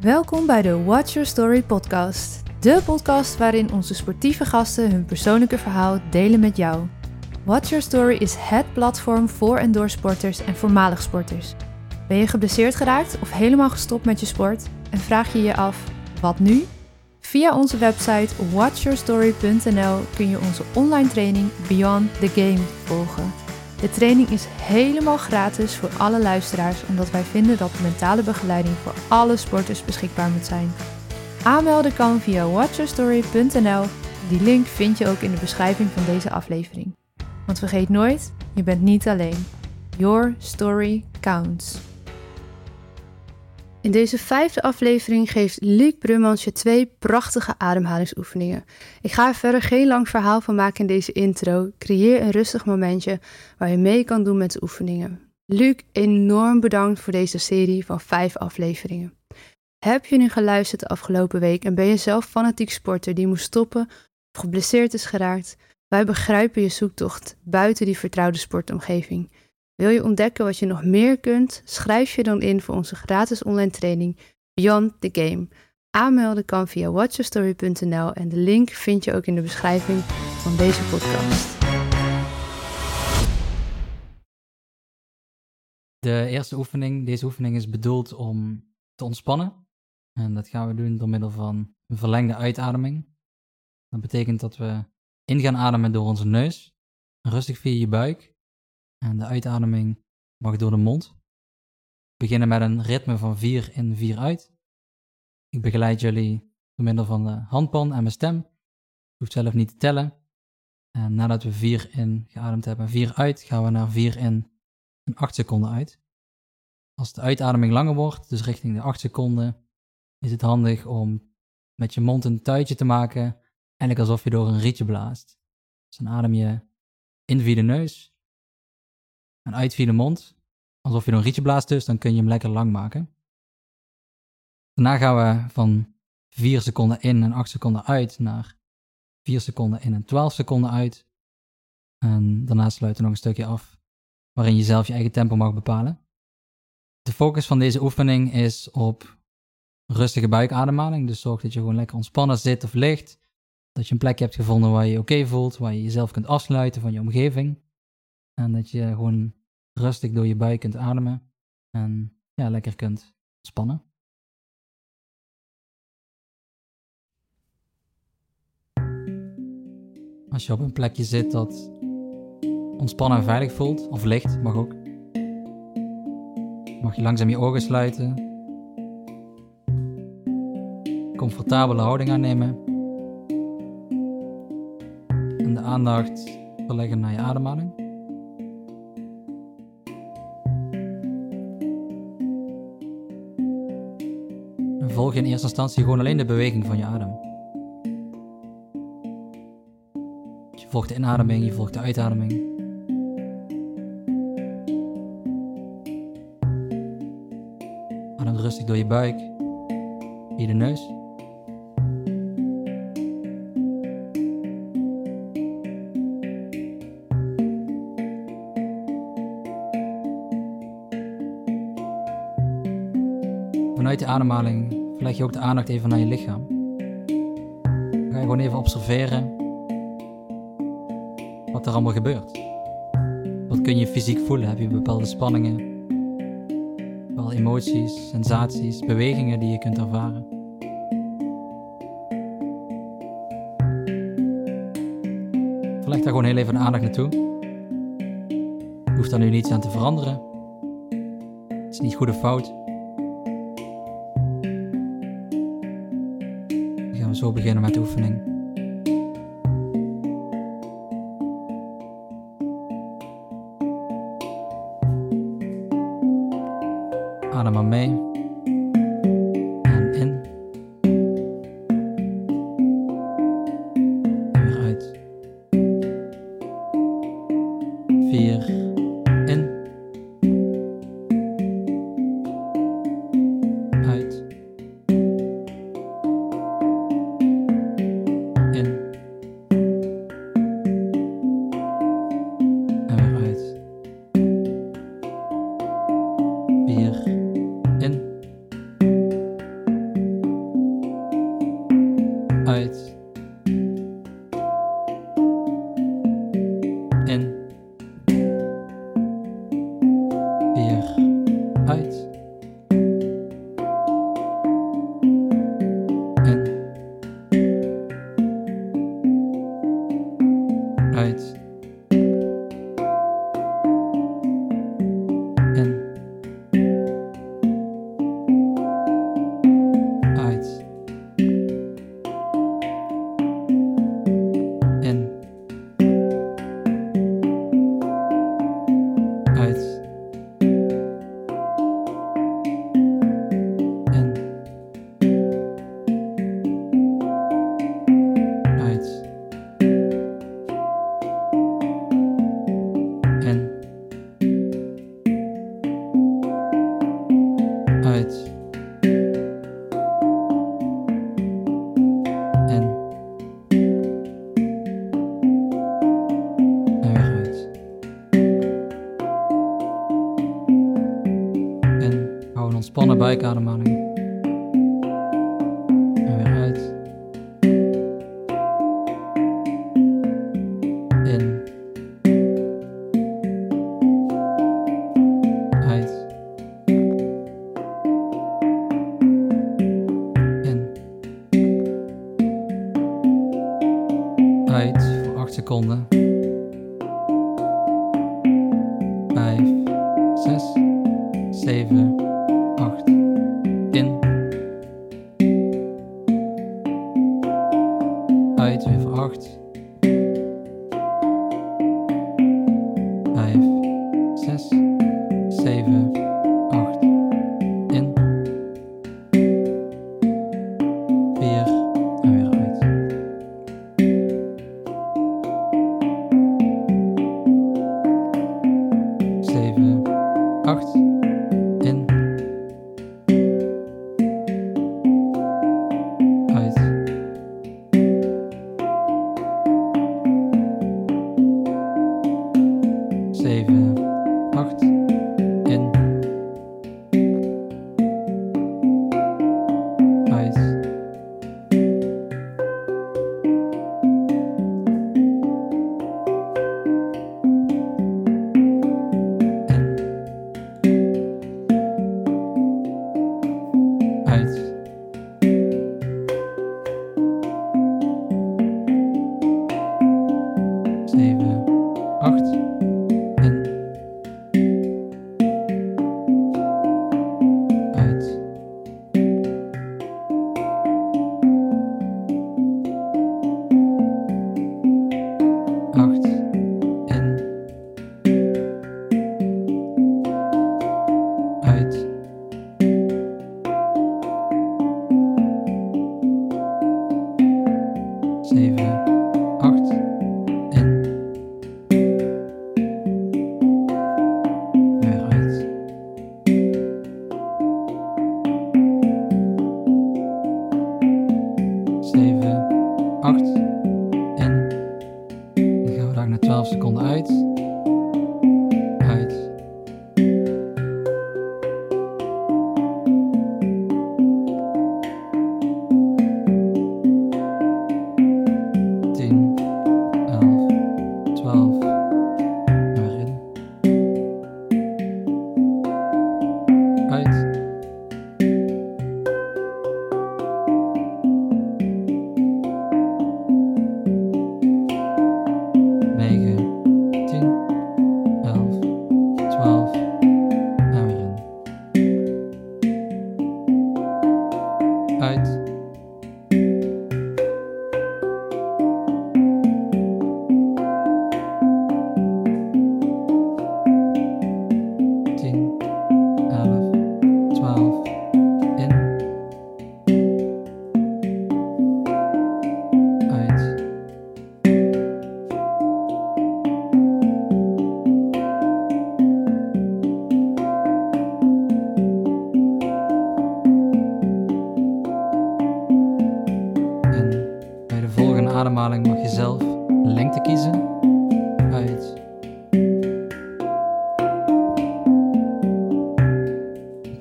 Welkom bij de Watch Your Story podcast. De podcast waarin onze sportieve gasten hun persoonlijke verhaal delen met jou. Watch Your Story is het platform voor en door sporters en voormalig sporters. Ben je geblesseerd geraakt of helemaal gestopt met je sport en vraag je je af, wat nu? Via onze website watchyourstory.nl kun je onze online training Beyond the Game volgen. De training is helemaal gratis voor alle luisteraars, omdat wij vinden dat mentale begeleiding voor alle sporters beschikbaar moet zijn. Aanmelden kan via watchyourstory.nl. Die link vind je ook in de beschrijving van deze aflevering. Want vergeet nooit, je bent niet alleen. Your story counts. In deze vijfde aflevering geeft Luc Brummans je twee prachtige ademhalingsoefeningen. Ik ga er verder geen lang verhaal van maken in deze intro. Creëer een rustig momentje waar je mee kan doen met de oefeningen. Luc, enorm bedankt voor deze serie van vijf afleveringen. Heb je nu geluisterd de afgelopen week en ben je zelf fanatiek sporter die moest stoppen of geblesseerd is geraakt? Wij begrijpen je zoektocht buiten die vertrouwde sportomgeving. Wil je ontdekken wat je nog meer kunt? Schrijf je dan in voor onze gratis online training Beyond the Game. Aanmelden kan via watchyourstory.nl en de link vind je ook in de beschrijving van deze podcast. De eerste oefening, deze oefening is bedoeld om te ontspannen. En dat gaan we doen door middel van een verlengde uitademing. Dat betekent dat we in gaan ademen door onze neus, rustig via je buik en de uitademing mag door de mond. Beginnen met een ritme van 4 in, 4 uit. Ik begeleid jullie door middel van de handpan en mijn stem. Je hoeft zelf niet te tellen. En nadat we 4 in geademd hebben en 4 uit, gaan we naar 4 in en 8 seconden uit. Als de uitademing langer wordt, dus richting de 8 seconden, is het handig om met je mond een tuitje te maken, eigenlijk alsof je door een rietje blaast. Dus dan adem je in via de neus en uit via de mond, alsof je een rietje blaast dus, dan kun je hem lekker lang maken. Daarna gaan we van 4 seconden in en 8 seconden uit naar 4 seconden in en 12 seconden uit. En daarna sluiten we nog een stukje af waarin je zelf je eigen tempo mag bepalen. De focus van deze oefening is op rustige buikademhaling. Dus zorg dat je gewoon lekker ontspannen zit of ligt. Dat je een plekje hebt gevonden waar je je oké voelt, waar je jezelf kunt afsluiten van je omgeving. En dat je gewoon rustig door je buik kunt ademen en ja, lekker kunt ontspannen. Als je op een plekje zit dat ontspannen en veilig voelt, of licht, mag ook, mag je langzaam je ogen sluiten, comfortabele houding aannemen en de aandacht verleggen naar je ademhaling. Volg in eerste instantie gewoon alleen de beweging van je adem. Je volgt de inademing, je volgt de uitademing. Adem rustig door je buik, via de neus. Vanuit de ademhaling leg je ook de aandacht even naar je lichaam. Dan ga je gewoon even observeren wat er allemaal gebeurt. Wat kun je fysiek voelen? Heb je bepaalde spanningen, bepaalde emoties, sensaties, bewegingen die je kunt ervaren? Verleg daar gewoon heel even de aandacht naartoe. Je hoeft daar nu niets aan te veranderen. Het is niet goed of fout. Zo beginnen met de oefening. snelheid voor 8 seconden. 5, 6, 7.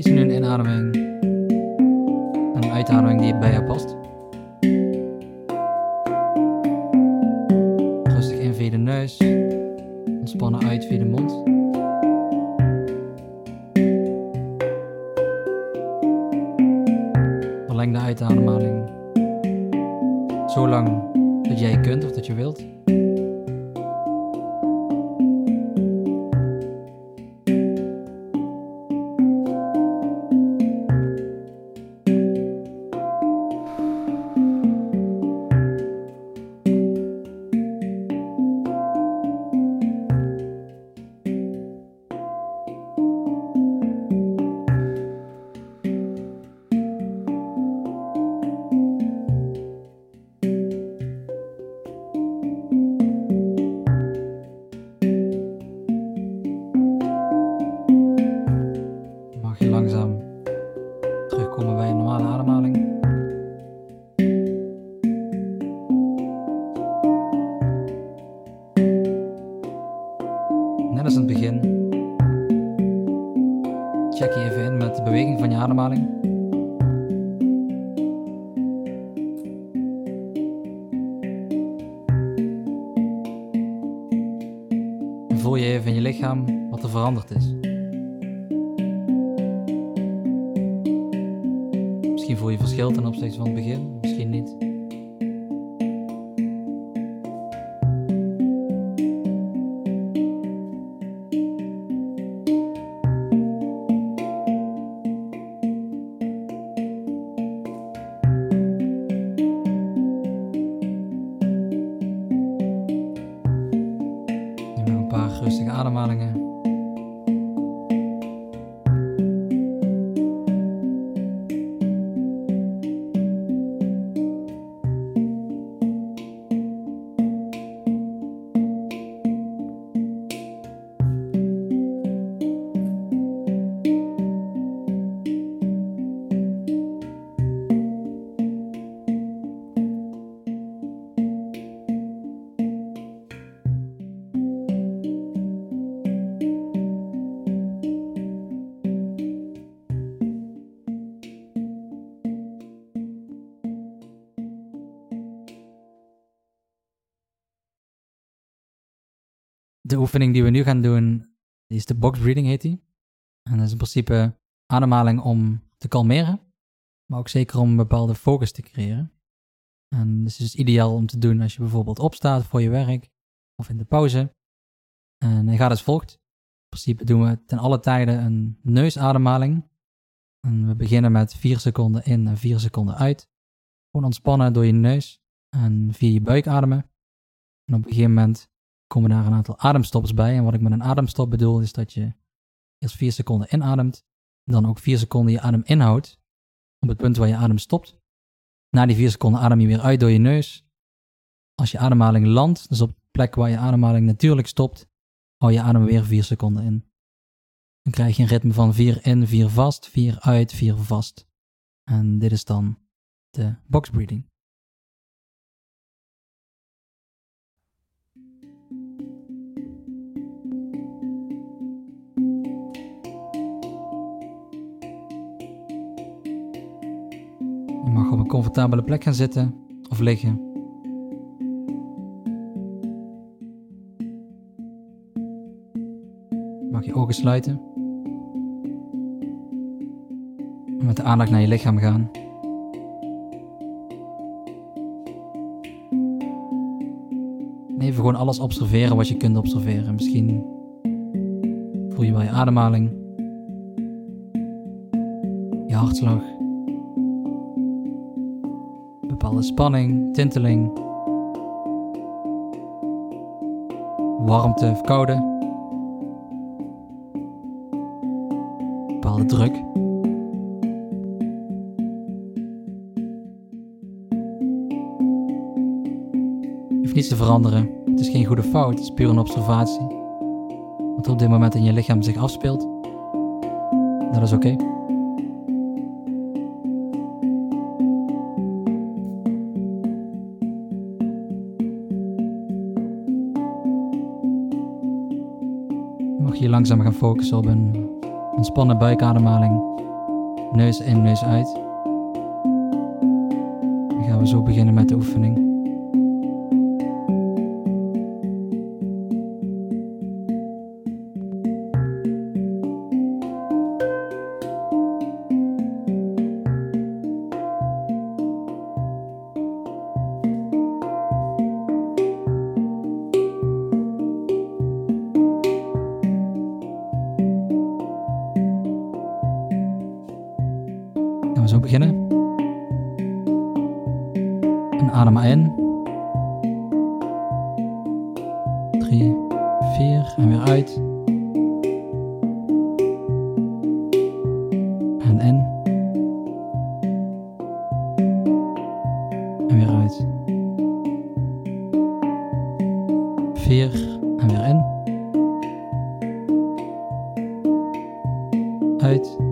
Is nu een inademing. Een uitademing die bij jou past. De oefening die we nu gaan doen, is de box breathing heet die. En dat is in principe ademhaling om te kalmeren, maar ook zeker om een bepaalde focus te creëren. En dus het is ideaal om te doen als je bijvoorbeeld opstaat voor je werk of in de pauze. En hij gaat als volgt. In principe doen we ten alle tijden een neusademhaling. En we beginnen met 4 seconden in en 4 seconden uit. Gewoon ontspannen door je neus en via je buik ademen. En op een gegeven moment komen daar een aantal ademstops bij. En wat ik met een ademstop bedoel, is dat je eerst 4 seconden inademt, dan ook 4 seconden je adem inhoudt, op het punt waar je adem stopt. Na die 4 seconden adem je weer uit door je neus. Als je ademhaling landt, dus op de plek waar je ademhaling natuurlijk stopt, hou je adem weer 4 seconden in. Dan krijg je een ritme van 4 in, 4 vast, 4 uit, 4 vast. En dit is dan de box breathing. Comfortabele plek gaan zitten of liggen. Mag je ogen sluiten. En met de aandacht naar je lichaam gaan. En even gewoon alles observeren wat je kunt observeren. Misschien voel je wel je ademhaling, je hartslag bepaalde spanning, tinteling, warmte of koude, bepaalde druk. Hoeft niets te veranderen. Het is geen goede fout, het is puur een observatie. Wat op dit moment in je lichaam zich afspeelt. Dat is oké. Langzaam gaan focussen op een ontspannen buikademhaling. Neus in, neus uit. Dan gaan we zo beginnen met de oefening. En weer uit. Vier en weer in. Uit.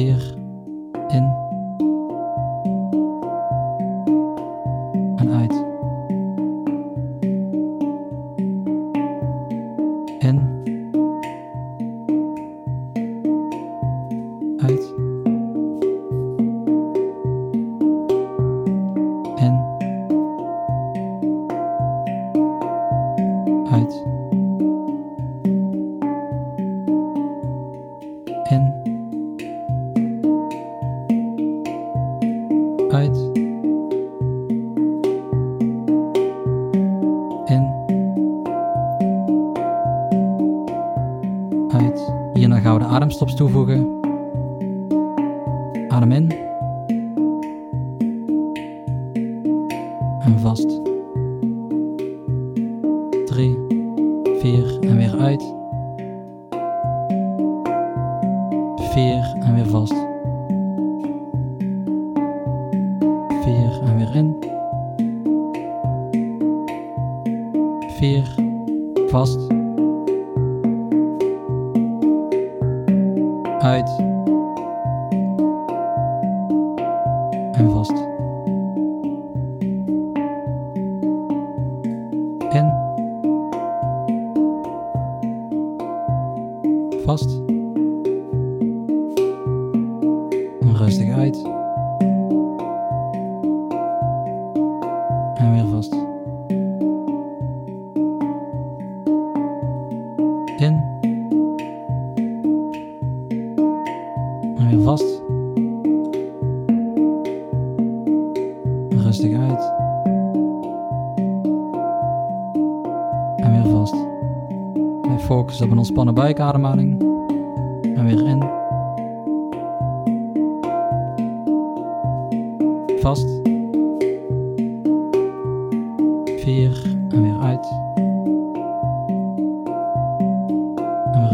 Vier. In. En vast. 3, 4 en weer uit. 4 en weer vast. 4 en weer in. 4 vast. in. En weer vast. Rustig uit. En weer vast. En focussen op een ontspannen buikademhaling. En weer in. Vast. vier.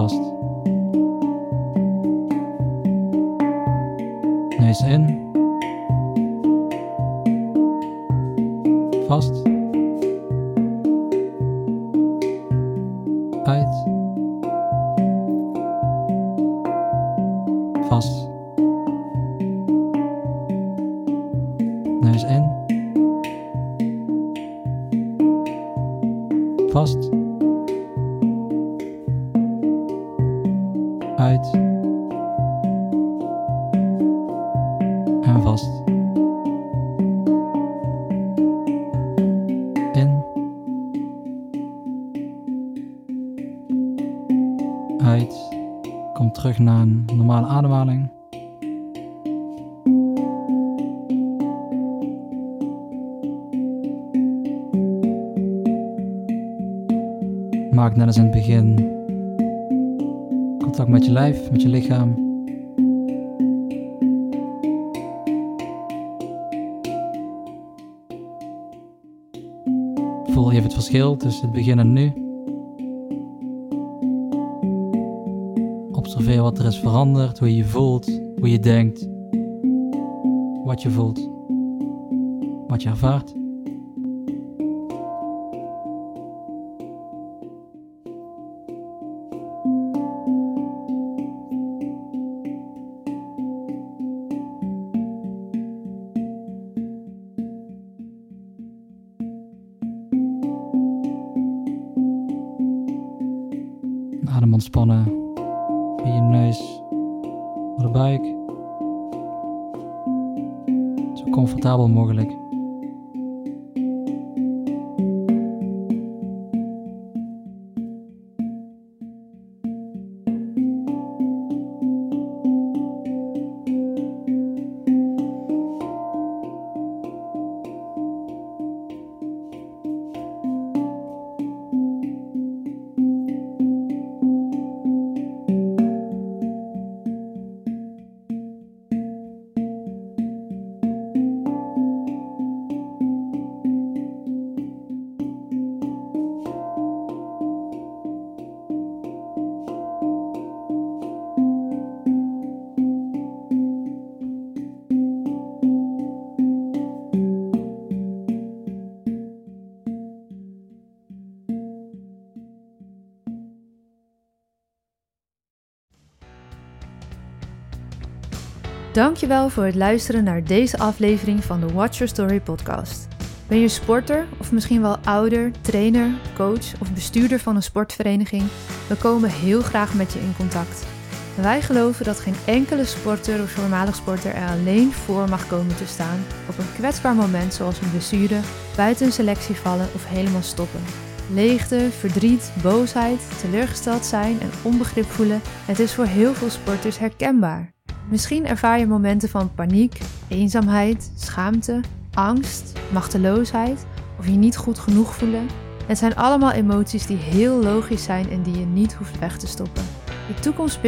Vast. Neus in. Vast. Maak net als in het begin contact met je lijf, met je lichaam. Voel even het verschil tussen het begin en nu. wat er is veranderd, hoe je je voelt, hoe je denkt, wat je voelt, wat je ervaart. adem ontspannen je neus, voor de buik. Zo comfortabel mogelijk. Dankjewel voor het luisteren naar deze aflevering van de Watch Your Story podcast. Ben je sporter of misschien wel ouder, trainer, coach of bestuurder van een sportvereniging? We komen heel graag met je in contact. Wij geloven dat geen enkele sporter of voormalig sporter er alleen voor mag komen te staan op een kwetsbaar moment zoals een blessure, buiten een selectie vallen of helemaal stoppen. Leegte, verdriet, boosheid, teleurgesteld zijn en onbegrip voelen, het is voor heel veel sporters herkenbaar. Misschien ervaar je momenten van paniek, eenzaamheid, schaamte, angst, machteloosheid of je niet goed genoeg voelen. Het zijn allemaal emoties die heel logisch zijn en die je niet hoeft weg te stoppen. De toekomst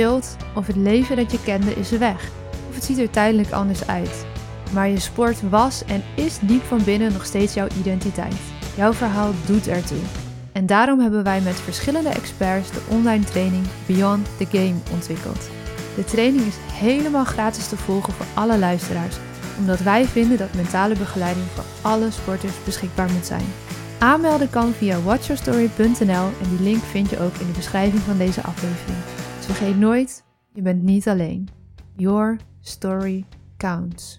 of het leven dat je kende is weg, of het ziet er tijdelijk anders uit. Maar je sport was en is diep van binnen nog steeds jouw identiteit. Jouw verhaal doet ertoe. En daarom hebben wij met verschillende experts de online training Beyond the Game ontwikkeld. De training is helemaal gratis te volgen voor alle luisteraars, omdat wij vinden dat mentale begeleiding voor alle sporters beschikbaar moet zijn. Aanmelden kan via watchyourstory.nl en die link vind je ook in de beschrijving van deze aflevering. Dus vergeet nooit, je bent niet alleen. Your story counts.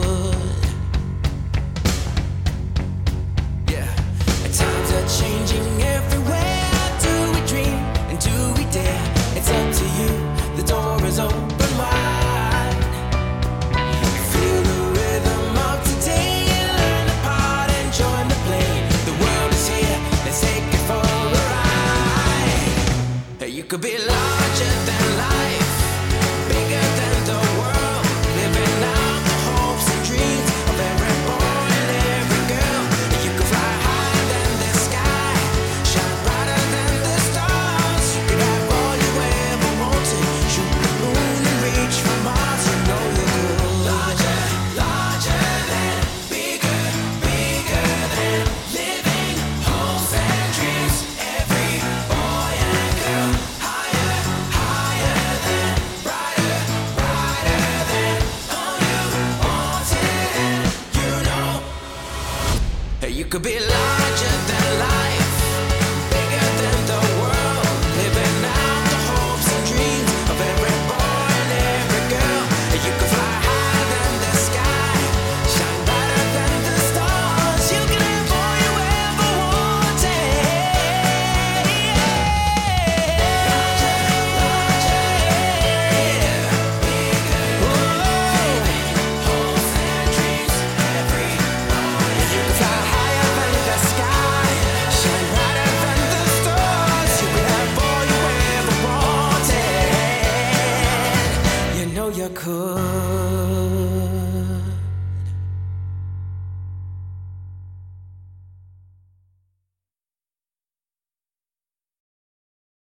Could be You could be larger than life, bigger than the